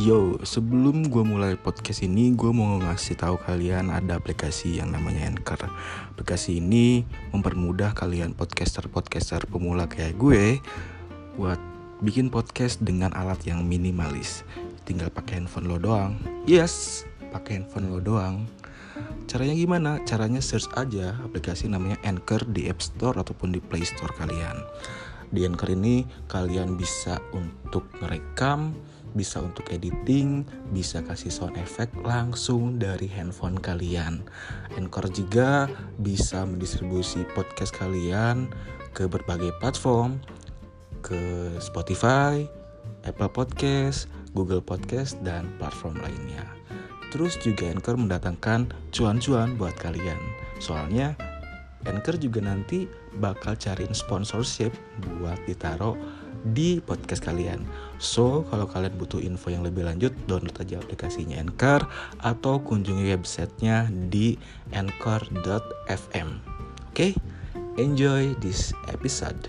Yo, sebelum gue mulai podcast ini, gue mau ngasih tahu kalian ada aplikasi yang namanya Anchor. Aplikasi ini mempermudah kalian podcaster-podcaster pemula kayak gue buat bikin podcast dengan alat yang minimalis. Tinggal pakai handphone lo doang. Yes, pakai handphone lo doang. Caranya gimana? Caranya search aja aplikasi namanya Anchor di App Store ataupun di Play Store kalian. Di Anchor ini kalian bisa untuk merekam, bisa untuk editing, bisa kasih sound effect langsung dari handphone kalian. Anchor juga bisa mendistribusi podcast kalian ke berbagai platform, ke Spotify, Apple Podcast, Google Podcast, dan platform lainnya. Terus juga Anchor mendatangkan cuan-cuan buat kalian. Soalnya Anchor juga nanti bakal cariin sponsorship buat ditaruh di podcast kalian. So, kalau kalian butuh info yang lebih lanjut, download aja aplikasinya Anchor atau kunjungi websitenya di anchor.fm. Oke, okay? enjoy this episode.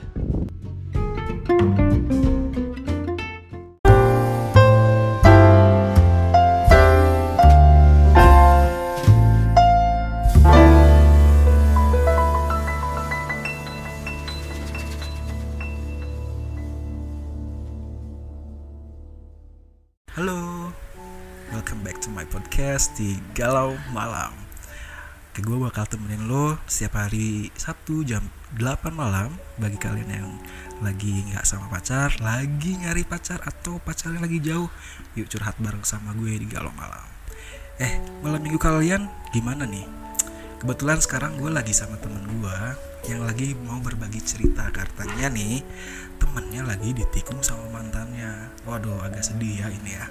Galau Malam. Oke, gue bakal temenin lo setiap hari Sabtu jam 8 malam bagi kalian yang lagi nggak sama pacar, lagi nyari pacar atau pacarnya lagi jauh, yuk curhat bareng sama gue di Galau Malam. Eh, malam minggu kalian gimana nih? Kebetulan sekarang gue lagi sama temen gue yang lagi mau berbagi cerita katanya nih temennya lagi ditikung sama mantannya. Waduh, agak sedih ya ini ya.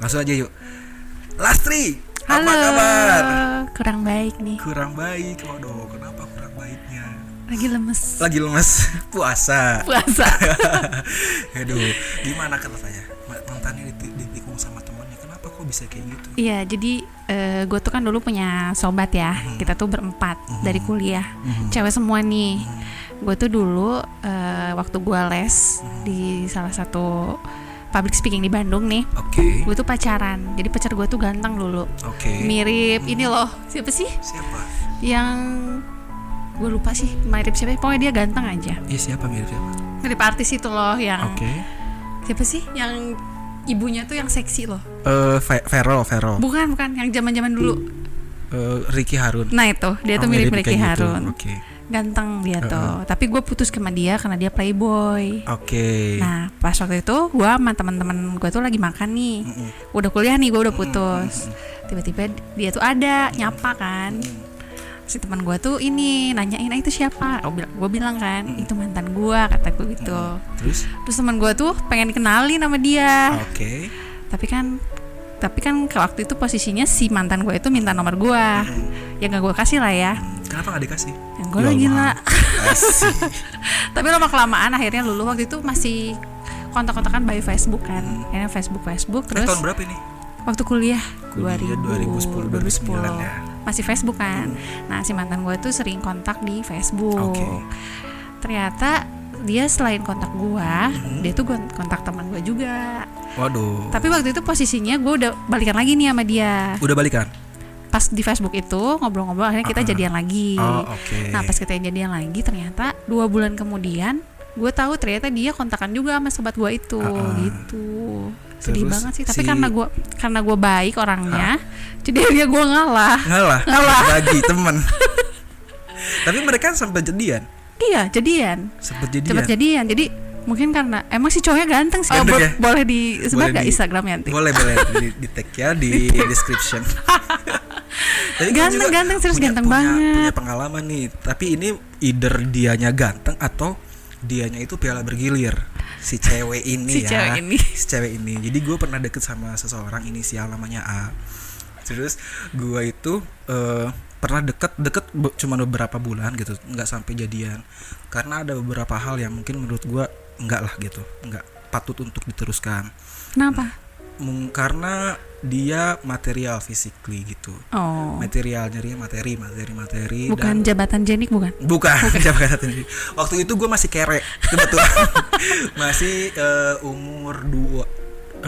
Langsung aja yuk. Lastri, Halo, apa kabar? kurang baik nih. Kurang baik. Waduh, kenapa kurang baiknya? Lagi lemes. Lagi lemes puasa. Puasa. Aduh, gimana katanya? Mantannya diti- ditikung sama temennya. Kenapa kok bisa kayak gitu? Iya, jadi gue tuh kan dulu punya sobat ya. Hmm. Kita tuh berempat Mhm. dari kuliah. Mhm. Cewek semua nih. Mhm. Gue tuh dulu eh, waktu gue les Hmm. di salah satu public speaking di Bandung nih. Oke. Gue tuh pacaran. Jadi pacar gue tuh ganteng dulu. Oke. Mirip ini loh. Siapa sih? Siapa? Yang gue lupa sih mirip siapa. Pokoknya dia ganteng aja. Iya, siapa mirip siapa? Mirip artis itu loh yang Oke. siapa sih? Yang ibunya tuh yang seksi loh. Eh, Ve- Vero, Vero. Bukan, bukan yang zaman-zaman dulu. Eh, Ricky Harun. Nah itu dia tuh Oh, mirip mirip Ricky gitu. Harun, Oke. Ganteng dia tuh. Tapi gue putus sama dia karena dia playboy. Oke. Nah pas waktu itu gue sama teman-teman gue tuh lagi makan nih, Mm-mm. udah kuliah nih gue udah putus. Tiba-tiba dia tuh ada nyapa kan. Si teman gue tuh ini nanyain "Ah, itu siapa? Gue bilang kan itu mantan gue kata gue gitu. Terus? Terus teman gue tuh pengen dikenalin sama dia. Oke. tapi kan tapi kan ke waktu itu posisinya si mantan gue itu minta nomor gue ya gak gue kasih lah ya. Hmm, Kenapa gak dikasih? yang gue lagi lah. Tapi lama kelamaan akhirnya lulu waktu itu masih kontak-kontakan by Facebook kan. Akhirnya Facebook Facebook Eh, terus tahun berapa ini? waktu kuliah. Kuliah 2000 2010, 2009 ya. masih Facebook kan. Nah si mantan gue tuh sering kontak di Facebook. Oke. ternyata dia selain kontak gue dia tuh kontak teman gue juga Waduh. tapi waktu itu posisinya gue udah balikan lagi nih sama dia Udah balikan? pas di Facebook itu ngobrol-ngobrol akhirnya kita Uh-uh. jadian lagi. Oh, oke. Nah pas kita jadian lagi ternyata dua bulan kemudian gue tahu ternyata dia kontakan juga sama sobat gue itu Uh-uh. gitu. Sedih Terus banget sih. Tapi si- karena gue karena gue baik orangnya, jadi dia gue ngalah. Ngalah. Ngalah. Bagi temen. Tapi mereka sampai jadian. Iya jadian, Sempat jadian. cepet jadian. Jadi mungkin karena emang si cowoknya ganteng sih. Oh, bo- ya? boleh disebar Boleh gak di- Instagramnya nanti? Boleh boleh di, di tag ya di description. Tapi Ganteng, ganteng, serius punya- ganteng punya- banget. Punya pengalaman nih. Tapi ini either dianya ganteng atau dianya itu piala bergilir. Si cewek ini Si ya. cewek ini. Si cewek ini. Jadi gue pernah deket sama seseorang inisial namanya A. Terus gue itu eh, pernah deket deket be- cuma beberapa bulan gitu, nggak sampai jadian. Karena ada beberapa hal yang mungkin menurut gue enggak lah gitu, nggak patut untuk diteruskan. Kenapa? Mung- karena dia material physically gitu Oh, material nyari materi materi materi bukan jabatan jenik bukan? dan bukan jabatan ini. waktu itu gue masih kere kebetulan masih eh, umur dua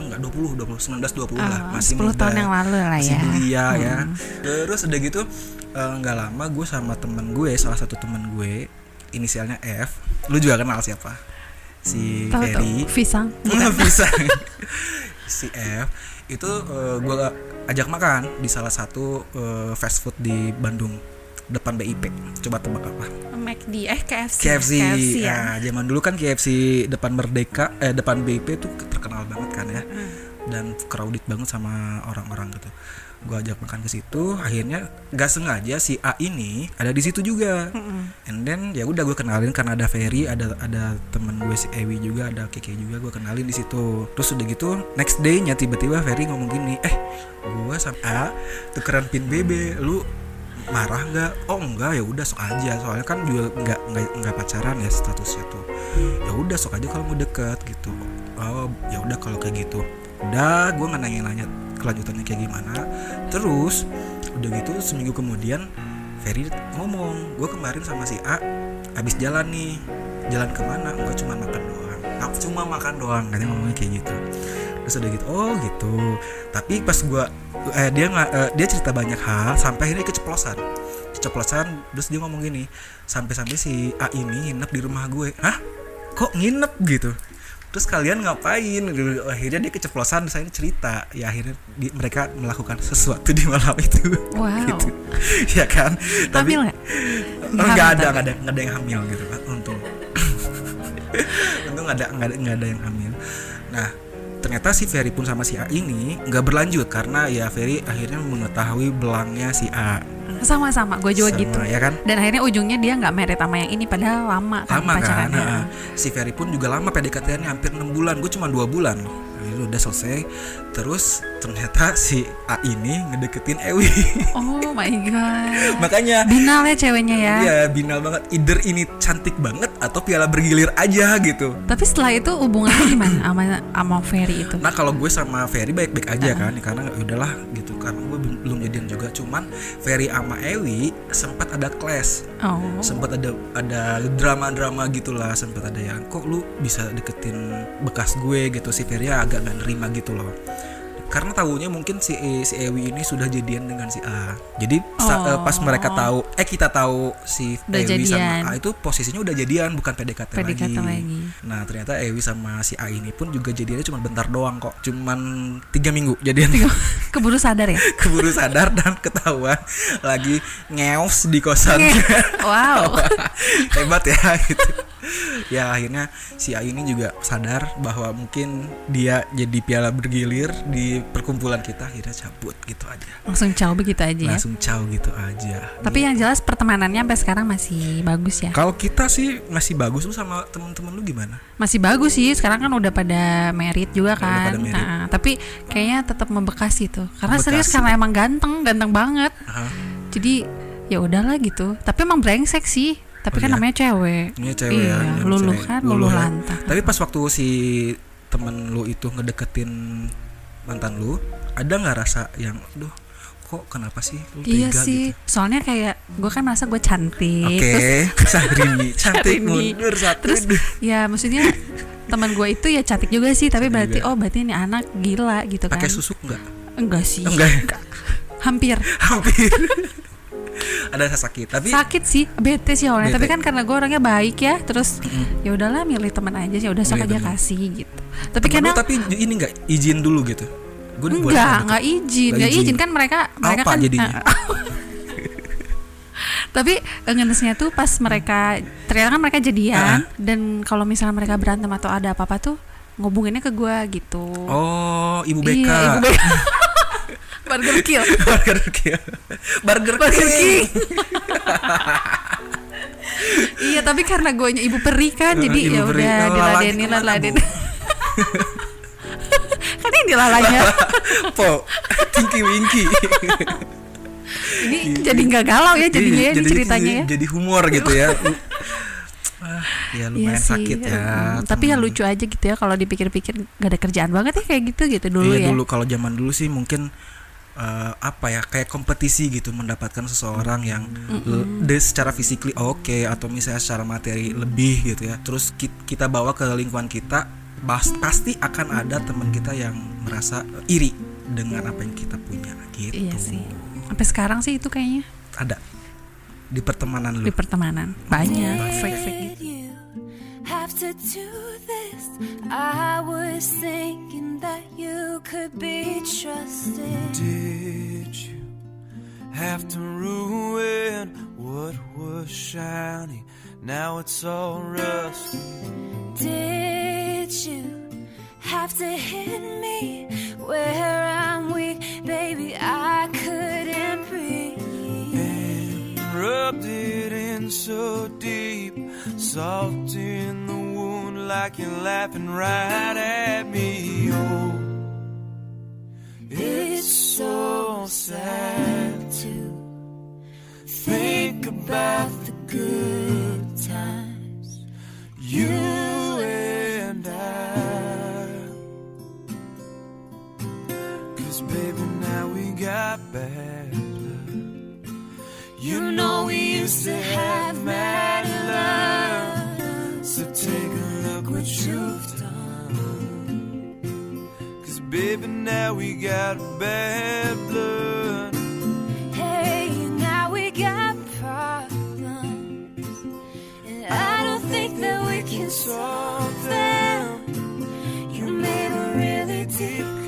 enggak 20 20 19 20 lah. Oh, masih 10 muda. tahun yang lalu lah masih ya. belia ya. Terus udah gitu eh, nggak lama gue sama temen gue salah satu temen gue inisialnya F. Lu juga kenal siapa? Si Ferry. Pisang. bisa si F. Itu gue ajak makan di salah satu eh, fast food di Bandung depan BIP coba tebak apa? McD eh KFC. KFC, ya. Nah, zaman dulu kan KFC depan Merdeka eh depan BIP tuh terkenal banget kan ya. Dan crowded banget sama orang-orang gitu. Gue ajak makan ke situ akhirnya gak sengaja si A ini ada di situ juga. And then ya udah gue kenalin karena ada Ferry ada ada temen gue si Ewi juga ada Keke juga gue kenalin di situ. Terus udah gitu next day nya tiba-tiba Ferry ngomong gini eh gue sama A tukeran pin BB lu marah nggak? Oh enggak ya udah sok aja. Soalnya kan juga nggak nggak pacaran ya statusnya tuh. Ya udah sok aja kalau mau deket gitu. Oh ya udah kalau kayak gitu. Udah gue nggak nanya-nanya kelanjutannya kayak gimana. Terus udah gitu seminggu kemudian Ferry ngomong gue kemarin sama si A habis jalan nih. Jalan ke mana? Gue cuma makan doang. Aku cuma makan doang katanya ngomongnya kayak gitu terus udah gitu oh gitu. Tapi pas gue eh, dia nggak eh, dia cerita banyak hal sampai akhirnya keceplosan. Keceplosan terus dia ngomong gini sampai-sampai si A ini nginep di rumah gue. Hah? Kok nginep gitu? Terus kalian ngapain? Akhirnya dia keceplosan akhirnya cerita. Ya akhirnya di- mereka melakukan sesuatu di malam itu. Wow. gitu. Ya kan? Hamil nggak? Oh, nggak ada nggak ada nggak? ada yang hamil gitu kan untung. Untung nggak ada nggak ada nggak ada yang hamil. Nah ternyata si Ferry pun sama si A ini nggak berlanjut karena ya Ferry akhirnya mengetahui belangnya si A. Sama-sama, gue juga Sama, gitu. ya kan? Dan akhirnya ujungnya dia nggak merit sama yang ini padahal lama kan lama kan? pacarannya. Nah, si Ferry pun juga lama PDKT-nya hampir enam bulan gue cuma dua bulan. Itu udah selesai terus ternyata si A ini ngedeketin Ewi. Oh my god. makanya. Binal ya ceweknya ya. Iya binal banget. Either ini cantik banget Atau piala bergilir aja gitu. Tapi setelah itu hubungannya gimana sama sama Ferry itu? Nah kalau gue sama Ferry baik-baik aja kan Karena ya udahlah gitu. Karena gue belum belum jadian juga. Cuman Ferry sama Ewi sempat ada clash. Oh. sempat ada ada drama-drama gitulah. Sempat ada yang kok lu bisa deketin bekas gue? gitu. Si Ferry agak gak nerima gitu loh karena tahunya mungkin si si Ewi ini sudah jadian dengan si A jadi sa- Oh. eh, pas mereka tahu eh kita tahu si Udah Ewi jadian. sama A itu posisinya udah jadian bukan PDKT, PDKT lagi. nah ternyata Ewi sama si A ini pun juga jadiannya cuma bentar doang kok cuman tiga minggu jadian Keburu sadar ya? keburu sadar dan ketahuan lagi ngeos di kosan wow. hebat ya gitu ya akhirnya si A ini juga sadar bahwa mungkin dia jadi piala bergilir di perkumpulan kita akhirnya cabut gitu aja Langsung caw begitu aja ya. langsung caw gitu aja Tapi yang jelas pertemanannya sampai sekarang masih bagus ya. kalau kita sih masih bagus lu sama temen-temen lu gimana Masih bagus sih. Sekarang kan udah pada merit juga Udah kan. pada merit. Nah, tapi kayaknya tetap membekas itu. Karena Membekas. serius karena emang ganteng, ganteng banget. Aha. Jadi ya udahlah gitu. Tapi emang brengsek sih. Tapi Oh, kan iya? lnamanya cewek. ini cewek Iya, ya luluh cewek. kan, luluh ya. lantah. tapi pas waktu si temen lu itu ngedeketin mantan lu ada nggak rasa yang duh kok kenapa sih lu Iya tega sih, gitu soalnya kayak gue kan merasa gue cantik, Oke, terus Syahrini, cantik mundur satu. terus ya maksudnya teman gue itu ya cantik juga sih, tapi Cantik berarti juga. oh berarti ini anak gila gitu kan? pakai susuk nggak? Enggak sih, Enggak. hampir Hampir. Ada rasa sakit, tapi sakit sih, bete sih awalnya. Tapi kan karena gue orangnya baik ya, terus Mm. ya udahlah milih teman aja sih, udah sok aja kasih gitu. Tapi temen kadang tapi ini nggak izin dulu gitu. Gue enggak, nggak enggak izin, Nggak enggak izin. izin kan mereka mereka kan jadinya? Tapi eh, ngenesnya tuh pas mereka ternyata kan mereka jadian dan kalau misalnya mereka berantem atau ada apa-apa tuh ngubunginnya ke gua gitu. Oh, ibu BK. Iya, ibu BK. Burger kill. Burger King. Burger, Burger King. iya, tapi karena gue ibu peri kan, jadi ya udah Oh, diladenin lalanya lah, ke mana, laden. kan ini dilalanya. Po, Tinky Winky. ini jadi nggak galau ya jadinya ya ini ceritanya ya. Jadi humor gitu ya. Ah, ya lumayan Iya sih, sakit ya. mm, tapi ya lucu aja gitu ya kalau dipikir-pikir gak ada kerjaan banget ya kayak gitu gitu dulu iya ya. dulu kalau zaman dulu sih mungkin eh, apa ya kayak kompetisi gitu mendapatkan seseorang yang l- dia secara physically oke atau misalnya secara materi lebih gitu ya. Terus ki- kita bawa ke lingkungan kita bas- pasti akan ada teman kita yang merasa iri dengan apa yang kita punya gitu. Iya sih. Sampai sekarang sih itu kayaknya. Ada. Di pertemanan lu. Di pertemanan. Banyak. Fake fake gitu. Have to do this? I was thinking that you could be trusted. Did you have to ruin what was shiny? Now it's all rusty. Did you have to hit me where I'm weak, baby? I couldn't breathe. And rubbed it in so deep, salt in the wound like you're laughing right at me. Oh, it's so sad to think about baby, now we got bad blood. Hey, now we got problems. And I don't think that we can solve them. You made a really deep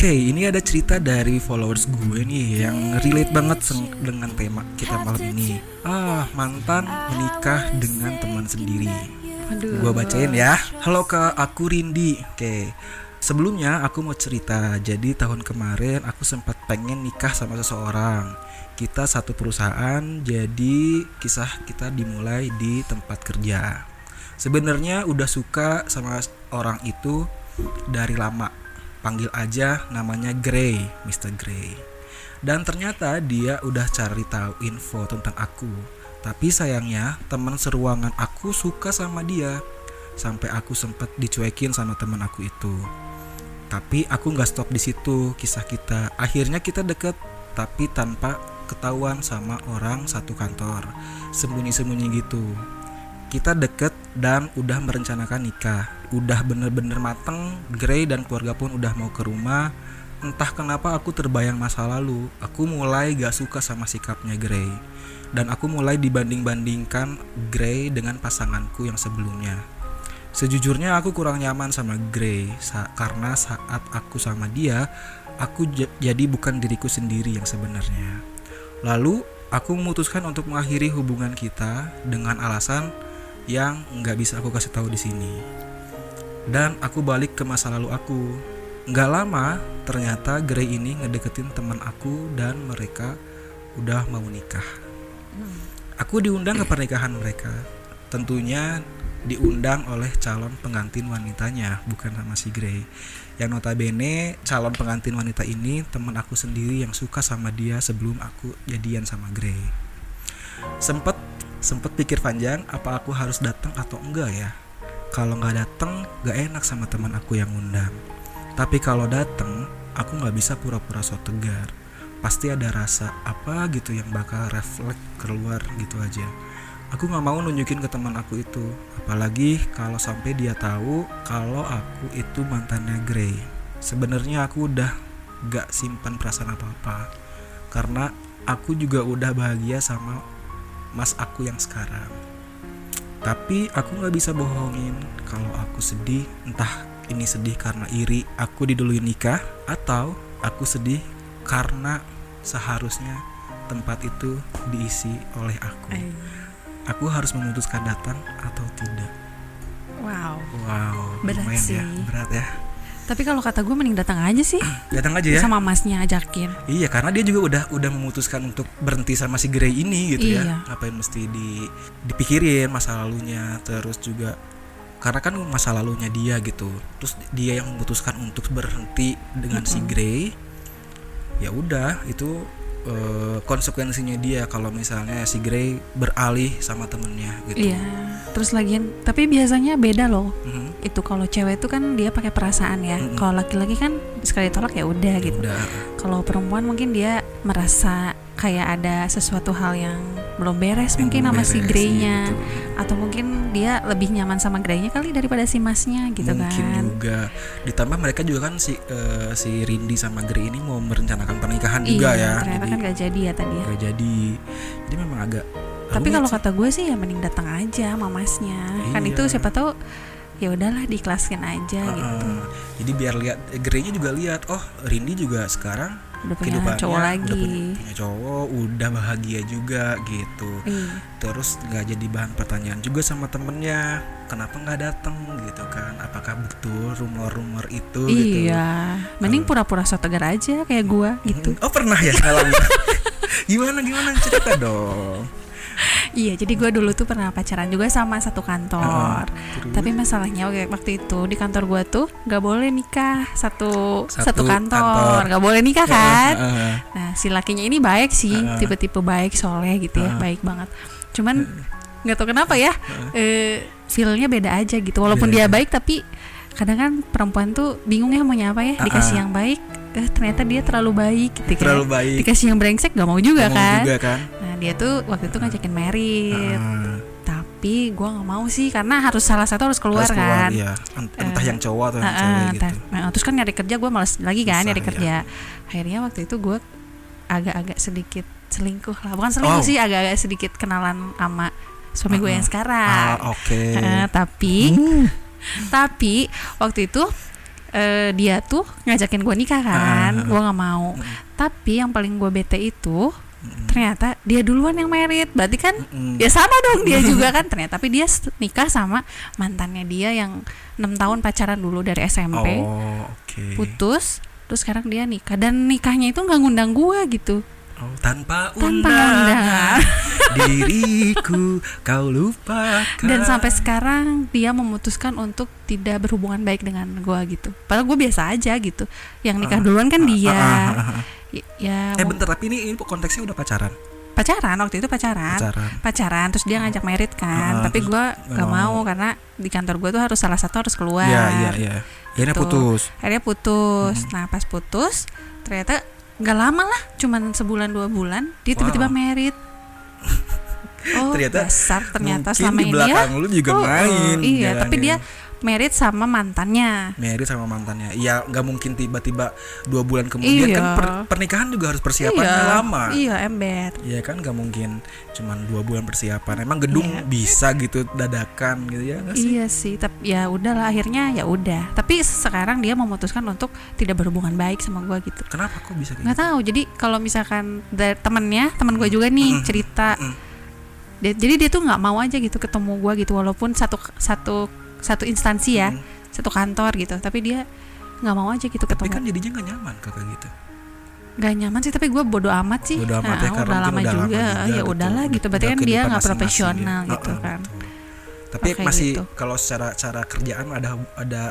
Oke, ini ada cerita dari followers gue nih yang relate banget dengan tema kita malam ini. Ah, mantan menikah dengan teman sendiri. Aduh. Gue bacain ya. Halo ke aku Rindi. Oke. Sebelumnya aku mau cerita. Jadi tahun kemarin aku sempat pengen nikah sama seseorang. Kita satu perusahaan, jadi kisah kita dimulai di tempat kerja. Sebenarnya udah suka sama orang itu dari lama panggil aja namanya Gray, Mr. Gray. Dan ternyata dia udah cari tahu info tentang aku. Tapi sayangnya teman seruangan aku suka sama dia. Sampai aku sempet dicuekin sama teman aku itu. Tapi aku nggak stop di situ kisah kita. Akhirnya kita deket, tapi tanpa ketahuan sama orang satu kantor. Sembunyi-sembunyi gitu. Kita deket dan udah merencanakan nikah. Udah bener-bener mateng. Gray dan keluarga pun udah mau ke rumah. Entah kenapa aku terbayang masa lalu. Aku mulai gak suka sama sikapnya Gray. Dan aku mulai dibanding-bandingkan Gray dengan pasanganku yang sebelumnya. Sejujurnya aku kurang nyaman sama Gray sa- karena saat aku sama dia, aku jadi bukan diriku sendiri yang sebenarnya. Lalu aku memutuskan untuk mengakhiri hubungan kita dengan alasan yang nggak bisa aku kasih tahu di sini. Dan aku balik ke masa lalu aku. Nggak lama, ternyata Gray ini ngedeketin teman aku dan mereka udah mau nikah. Aku diundang ke pernikahan mereka. Tentunya diundang oleh calon pengantin wanitanya, bukan sama si Gray. Yang notabene calon pengantin wanita ini teman aku sendiri yang suka sama dia sebelum aku jadian sama Gray. Sempet sempet pikir panjang apa aku harus datang atau enggak ya. Kalau nggak datang, gak enak sama teman aku yang undang. Tapi kalau datang, aku nggak bisa pura-pura so tegar. Pasti ada rasa apa gitu yang bakal refleks keluar gitu aja. Aku nggak mau nunjukin ke teman aku itu, apalagi kalau sampai dia tahu kalau aku itu mantannya Grey. Sebenarnya aku udah gak simpan perasaan apa-apa, karena aku juga udah bahagia sama mas aku yang sekarang. Tapi aku nggak bisa bohongin kalau aku sedih, entah ini sedih karena iri aku diduluin nikah atau aku sedih karena seharusnya tempat itu diisi oleh aku. Aku harus memutuskan datang atau tidak. Wow. Wow, Berat lumayan ya, sih. berat ya. Tapi kalau kata gue mending datang aja sih Datang aja ya. sama masnya ajakin. Iya, karena dia juga udah udah memutuskan untuk berhenti sama si Grey ini gitu Iya. ya. Ngapain mesti di dipikirin masa lalunya, terus juga karena kan masa lalunya dia gitu. Terus dia yang memutuskan untuk berhenti dengan si Grey. Ya udah, itu eh, konsekuensinya dia kalau misalnya si Grey beralih sama temennya gitu. Iya. Terus lagian, tapi biasanya beda loh. Mhm. Itu kalau cewek itu kan dia pakai perasaan ya. Mm-mm. Kalau laki-laki kan sekali tolak ya udah gitu. Kalau perempuan mungkin dia merasa kayak ada sesuatu hal yang belum beres Yang mungkin belum sama si beres, Grey-nya. iya, betul. Atau mungkin dia lebih nyaman sama Grey-nya kali daripada si masnya gitu mungkin kan. juga ditambah mereka juga kan si eh, si Rindy sama Grey ini mau merencanakan pernikahan juga iya, ya ternyata jadi kan gak jadi ya tadi ya. nggak jadi jadi memang agak Tapi kalau sih. kata gue sih ya mending datang aja sama masnya. Kan Iya. itu siapa tahu ya udahlah diklasin aja Heeh. gitu. jadi biar lihat Grey-nya juga lihat oh Rindy juga sekarang Udah punya cowok udah lagi. punya, punya cowok udah bahagia juga gitu. Iya. terus nggak jadi bahan pertanyaan juga sama temennya kenapa nggak datang gitu kan. Apakah betul rumor-rumor itu gitu? Iya, mending pura-pura so tegar aja kayak gua gitu. oh pernah ya? Ngalamin gimana gimana? Cerita dong Iya, jadi gua dulu tuh pernah pacaran juga sama satu kantor. terus? Tapi masalahnya waktu- itu di kantor gua tuh nggak boleh nikah satu Satu satu, kantor. nggak boleh nikah kan. Heeh. Nah, si lakinya ini baik sih, tipe-tipe baik soleh gitu ya, baik banget. Cuman nggak tahu kenapa ya, eh feelnya beda aja gitu. Walaupun Beda. dia baik tapi kadang kan perempuan tuh bingung ya maunya apa ya, dikasih yang baik, eh ternyata dia terlalu baik gitu kan. terlalu baik Dikasih yang brengsek gak mau juga Ngomong kan. juga kan dia tuh waktu itu ngajakin merit, Heeh. tapi gua nggak mau sih karena harus salah satu harus keluar Harus kan. iya. Ent- entah Eh, yang cowok atau yang cewek gitu tah- nah, terus kan nyari kerja gue males lagi kan Susah, nyari ya. kerja. Akhirnya waktu itu gue agak-agak sedikit selingkuh lah, bukan selingkuh Oh. sih, agak-agak sedikit kenalan sama suami gue yang Ah, sekarang. oke Heeh, tapi Hmm. tapi waktu itu eh, dia tuh ngajakin gue nikah kan, ah. gue nggak mau. Tapi yang paling gue bete itu ternyata dia duluan yang merit, berarti kan Mm. ya sama dong dia juga kan ternyata. Tapi dia nikah sama mantannya dia yang enam tahun pacaran dulu dari SMP, oh oke putus, terus sekarang dia nikah dan nikahnya itu nggak ngundang gue gitu. Oh, tanpa Tanpa undangan diriku kau lupakan. dan sampai sekarang dia memutuskan untuk tidak berhubungan baik dengan gua gitu padahal gue biasa aja gitu yang nikah duluan kan dia ah, ah, ah. Y- ya Eh bentar tapi ini, ini konteksnya udah pacaran. pacaran waktu itu pacaran Pacaran. pacaran terus dia ngajak merit kan Ah, tapi nggak gak mau. mau karena di kantor gua tuh harus salah satu harus keluar Iya iya iya. Akhirnya Gitu. putus. akhirnya putus nah pas putus ternyata nggak lama lah cuman sebulan dua bulan dia tiba-tiba Wow. merit oh Ternyata dasar ternyata selama di ini ya belakang lu juga Oh, main. oh, iya tapi jalanin. dia merit sama mantannya Merit sama mantannya. Iya, nggak mungkin tiba-tiba dua bulan kemudian Iya. kan per- pernikahan juga harus persiapannya iya lama. iya ember Iya kan nggak mungkin cuman dua bulan persiapan. Emang gedung Iya. bisa gitu dadakan gitu ya nggak sih? Iya sih, tapi ya udahlah akhirnya ya udah. Tapi sekarang dia memutuskan untuk tidak berhubungan baik sama gua gitu. Kenapa kok bisa Nggak tahu. Jadi kalau misalkan temennya, teman gue juga nih Mm-mm. cerita. Mm-mm. Dia- jadi dia tuh nggak mau aja gitu ketemu gua gitu, walaupun satu satu satu instansi ya, Mm. satu kantor gitu. Tapi dia nggak mau aja gitu Tapi kan ketemu. jadinya nggak nyaman kakak gitu. Gak nyaman sih, tapi gue bodo amat sih. Bodo amat Nah, ya, karena udah lama udah lama juga. juga ya gitu. udahlah gitu. Berarti Udah kan dia nggak profesional ya. gitu Heeh, kan. betul. Tapi Kayak masih gitu. kalau secara cara kerjaan ada ada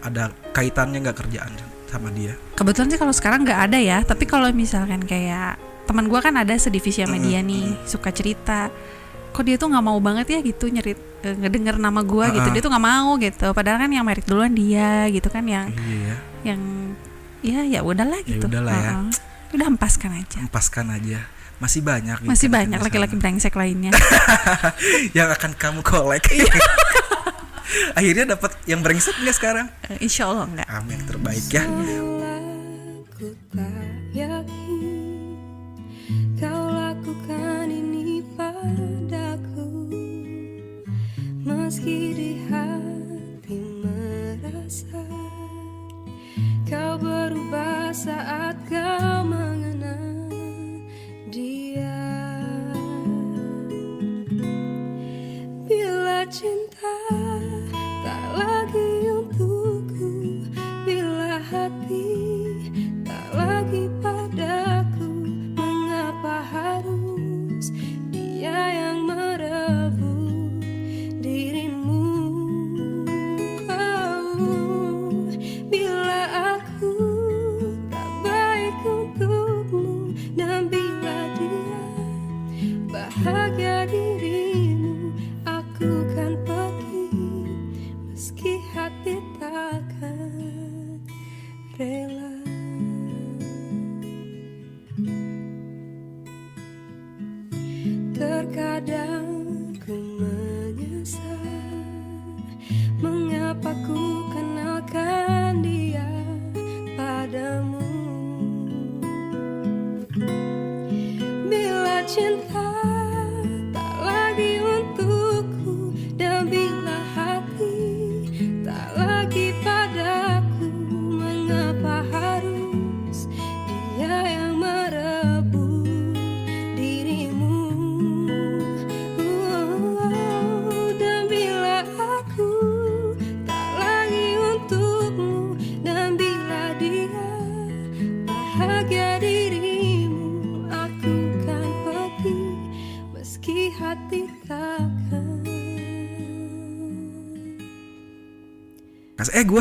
ada kaitannya nggak kerjaan sama dia? Kebetulan sih kalau sekarang nggak ada ya, tapi kalau misalkan kayak teman gua kan ada sedivisi sama dia nih, suka cerita. Kok dia tuh nggak mau banget ya gitu nyerit ngedenger nama gua gitu. Ah-ah. Dia tuh nggak mau gitu. Padahal kan yang merit duluan dia gitu kan yang Iya. yang ya ya udahlah Ya gitu. udahlah ya. Heeh. Udah empaskan aja. Empaskan aja. Masih banyak. gitu Masih kan banyak laki-laki brengsek lainnya. yang akan kamu kolek. Akhirnya dapat yang brengsek nggak sekarang? Eh, Insya Allah enggak. Amin yang terbaik ya. Ku tak yakin Meski di hati merasa Kau berubah saat kau mengenal dia. Bila cinta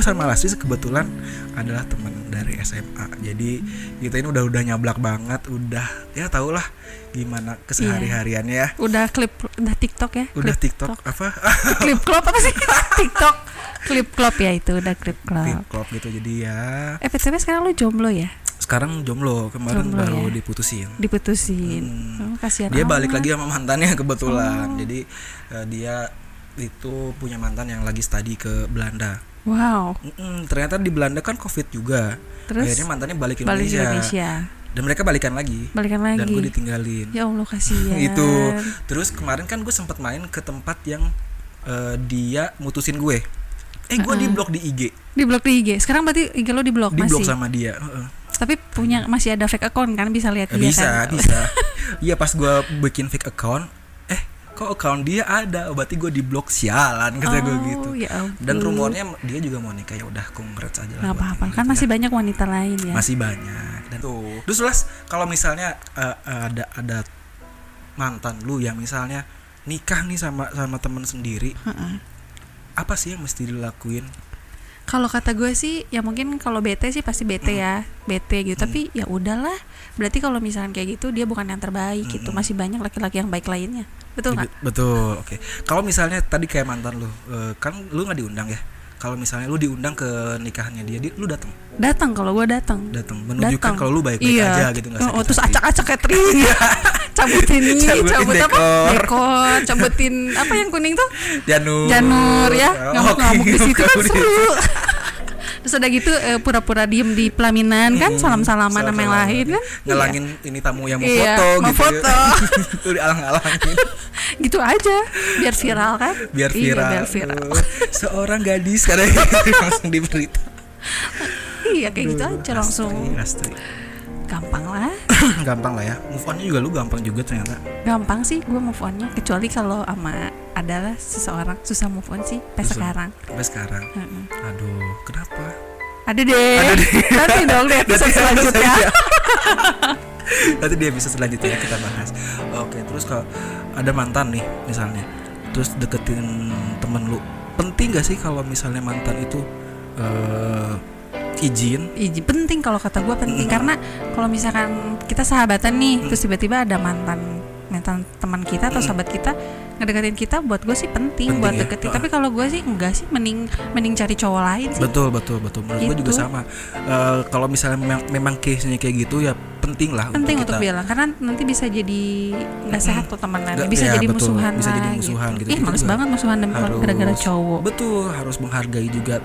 Sama Lasri kebetulan adalah teman dari SMA. Jadi kita ini udah udah nyablak banget, udah ya tau lah gimana kesehari-hariannya ya. Udah klip udah TikTok ya? Udah Klip TikTok apa? klip klop apa sih? TikTok. Klip klop ya itu udah klip klop. TikTok gitu. Jadi ya Eh PTW sekarang lu jomblo ya? sekarang jomblo kemarin Jomblo baru ya? diputusin. Diputusin. Hmm. Oh, kasihan Dia balik amat. lagi sama mantannya kebetulan. Oh. Jadi eh, dia itu punya mantan yang lagi studi ke Belanda. Wow. Mm-mm, ternyata di Belanda kan covid juga. Terus Akhirnya mantannya balik ke balik Indonesia. Indonesia. Dan mereka balikan lagi. Balikan lagi. Dan gue ditinggalin. Ya Allah kasihan. itu terus kemarin kan gue sempat main ke tempat yang eh, dia mutusin gue eh gue di blok di IG Di blok di IG. Sekarang berarti IG lo di blok di blok masih. sama dia Heeh. Tapi punya masih ada fake account kan bisa lihat dia bisa kan. bisa iya pas gue bikin fake account kok account dia ada? Oh, berarti gue di blok sialan kata gue Oh, gitu. ya dan rumornya dia juga mau nikah. Ya udah congrats aja lah apa-apa ini kan gitu masih ya. banyak wanita lain ya. masih banyak. Dan tuh. terus Las kalau misalnya eh, ada ada mantan lu yang misalnya nikah nih sama sama temen sendiri Heeh. apa sih yang mesti dilakuin Kalau kata gue sih ya mungkin kalau bete sih pasti bete ya, bete gitu. Tapi ya udahlah. Berarti kalau misalkan kayak gitu dia bukan yang terbaik gitu. Masih banyak laki-laki yang baik lainnya. Betul nggak? betul oke kalau misalnya tadi kayak mantan lu eh, kan lu nggak diundang ya kalau misalnya lu diundang ke nikahannya dia, dia lu datang Datang kalau gue datang. datang menunjukkan kalau lu baik-baik iya. aja gitu nggak Oh, oh, terus acak-acak Catherine. cabutin ini, Cabutin cabut apa? dekor. Cabutin apa yang kuning tuh? Janur Janur ya, Oh, ngamuk-ngamuk di situ kan seru. Terus udah gitu eh, pura-pura diem di pelaminan kan, Hmm, salam-salaman sama yang lain kan. ngelangin ini tamu yang mau Iya, foto mau gitu foto. lu dialang-alangin Iya. gitu aja, biar viral kan. biar Iya, viral, biar viral. Seorang gadis kadang langsung diberita iya kayak gitu aja langsung. Astri, Astri. Gampang lah. gampang lah ya move onnya juga lu gampang juga ternyata Gampang sih gue move onnya kecuali kalau sama adalah seseorang susah move on sih sampai sekarang. sampai sekarang Mm-mm. aduh kenapa Ada deh. Nanti dong deh episode selanjutnya. nanti di episode selanjutnya kita bahas oke terus kalau ada mantan nih misalnya terus deketin temen lu penting gak sih kalau misalnya mantan itu eh, izin Iji penting kalau kata gue penting. Karena kalau misalkan kita sahabatan nih terus tiba-tiba ada mantan mantan teman kita atau sahabat kita ngedeketin kita buat gue sih penting, Penting buat ya? deketin. Ah. tapi kalau gue sih enggak sih mending mending cari cowok lain sih. Betul betul betul. Menurut gue juga Gitu. sama. Eh, kalau misalnya memang, memang case-nya kayak gitu ya penting lah penting untuk kita. bilang karena nanti bisa jadi nggak sehat tuh temenan Nggak- bisa ya, jadi betul. musuhan Bisa jadi musuhan gitu. ih Itu males juga banget musuhan gara-gara cowok. betul harus menghargai juga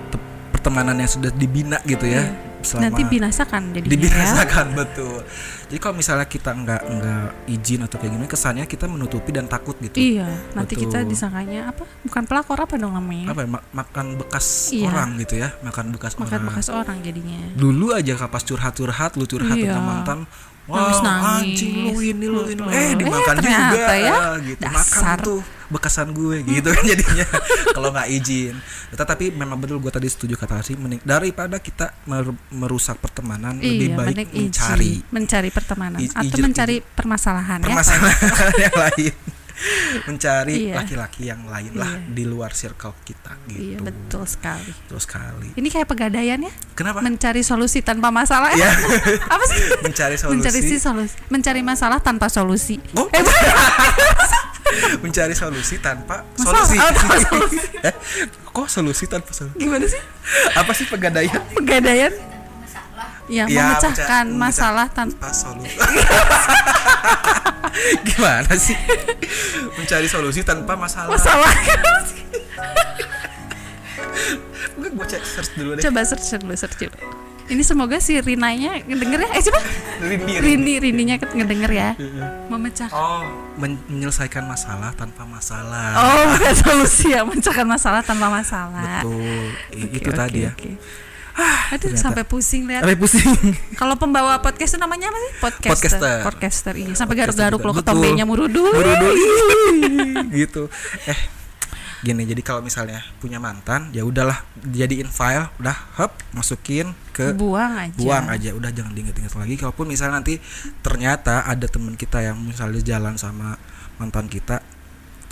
pertemanan yang sudah dibina gitu ya selama Iya. nanti binasakan ya dibinasakan betul jadi kalau misalnya kita nggak nggak izin atau kayak gini kesannya kita menutupi dan takut gitu iya nanti kita Betul. disangkanya apa bukan pelakor apa dong namanya apa ya, ma- makan bekas Iya. orang gitu ya makan bekas makan orang bekas orang jadinya dulu aja kalau pas curhat-curhat lu curhat Iya. tentang mantan Wah, Nangis-nangis. anjing lu ini lu ini. Eh, Eh, dimakan ternyata juga ya, gitu. dasar. Makan tuh bekasan gue gitu kan jadinya kalau nggak izin. Tetapi memang betul gue tadi setuju kata sih daripada kita mer- merusak pertemanan lebih iya, baik mending izin. mencari mencari pertemanan Iz- atau izin- mencari permasalahan ya permasalahan yang lain. Mencari Iya. laki-laki yang lain lah Iya. di luar circle kita gitu. iya betul sekali Betul sekali. ini kayak pegadaian ya Kenapa? mencari solusi tanpa masalah Ya. apa sih mencari solusi. mencari si solusi mencari masalah tanpa solusi Oh, eh mencari solusi tanpa Masalah. solusi. Oh, tanpa solusi. Eh, Kok solusi tanpa solusi? gimana sih Apa sih pegadaian? pegadaian ya, Ya, memecahkan mencari- masalah tanpa solusi. Gimana sih? Mencari solusi tanpa masalah. masalah Gue gue cek search dulu deh. coba search dulu search dulu ini semoga si Rinanya ngedenger ya eh siapa Rindi. Rini Rininya ngedenger ya memecahkan Oh, men- menyelesaikan masalah tanpa masalah. Oh, bukan solusi ya, mencahkan masalah tanpa masalah. Betul. Oke, itu oke, tadi ya. Oke. Aduh, ternyata. sampai pusing lihat. Sampai pusing. Kalau pembawa podcast itu namanya apa sih? Podcaster. Podcaster. Podcaster, iya. Sampai garuk-garuk loh ketombenya murudu. Murudu. gitu. Eh, gini jadi kalau misalnya punya mantan ya udahlah jadiin file udah hop masukin ke Buang aja. buang aja udah jangan diinget-inget lagi kalaupun misalnya nanti ternyata ada teman kita yang misalnya jalan sama mantan kita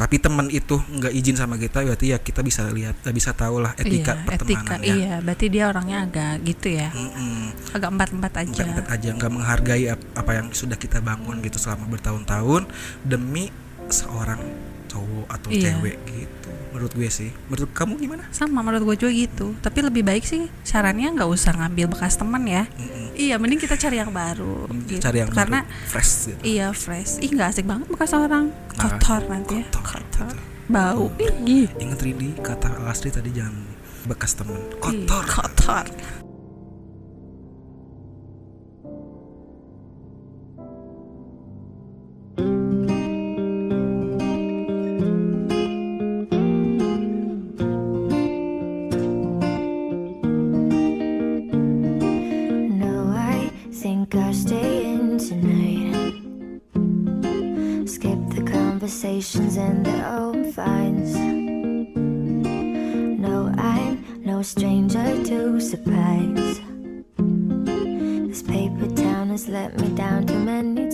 tapi teman itu nggak izin sama kita berarti ya kita bisa lihat eh, bisa tahu lah etika iya, pertemanan etika, ya iya. Berarti dia orangnya agak gitu ya. Mm-mm. Agak empat-empat aja. Nggak- aja nggak menghargai ap- apa yang sudah kita bangun gitu selama bertahun-tahun demi seorang cowok atau Iya. cewek gitu menurut gue sih menurut kamu gimana Sama menurut gue juga gitu. Tapi lebih baik sih sarannya nggak usah ngambil bekas teman ya. Mm-mm. Iya, mending kita cari yang baru. gitu. cari yang Karena baru, fresh gitu Iya fresh. Ih nggak asik banget bekas orang. Nah, Kotor nanti ya. kotor, Kotor. betul. Bau. Ih. inget kata Lastri tadi jangan bekas teman Ih, kotor and their own finds. No, I'm no stranger to surprise. This paper town has let me down too many times.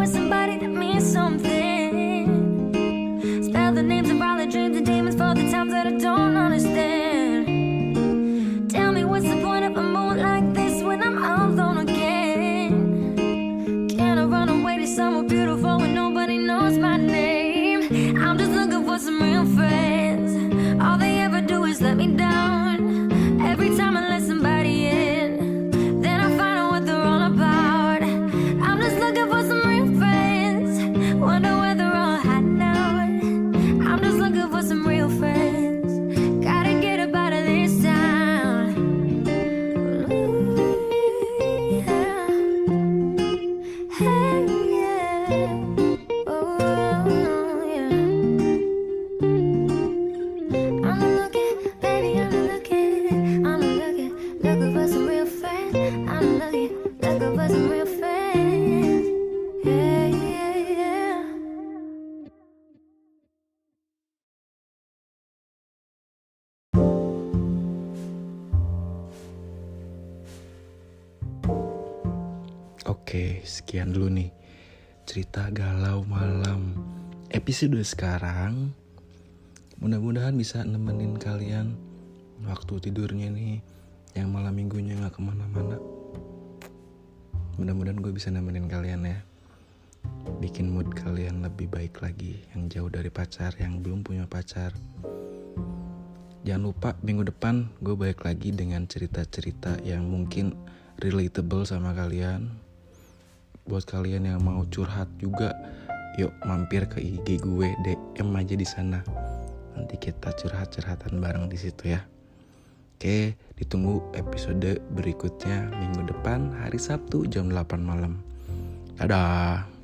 With somebody Oke, sekian dulu nih cerita galau malam episode sekarang. Mudah-mudahan bisa nemenin kalian waktu tidurnya nih yang malam minggunya nggak ke mana-mana. Mudah-mudahan gue bisa nemenin kalian ya. Bikin mood kalian lebih baik lagi yang jauh dari pacar, yang belum punya pacar. Jangan lupa minggu depan gue balik lagi dengan cerita-cerita yang mungkin relatable sama kalian buat kalian yang mau curhat juga yuk mampir ke IG gue DM aja di sana nanti kita curhat-curhatan bareng di situ ya Oke, ditunggu episode berikutnya minggu depan hari Sabtu jam 8 malam. Dadah.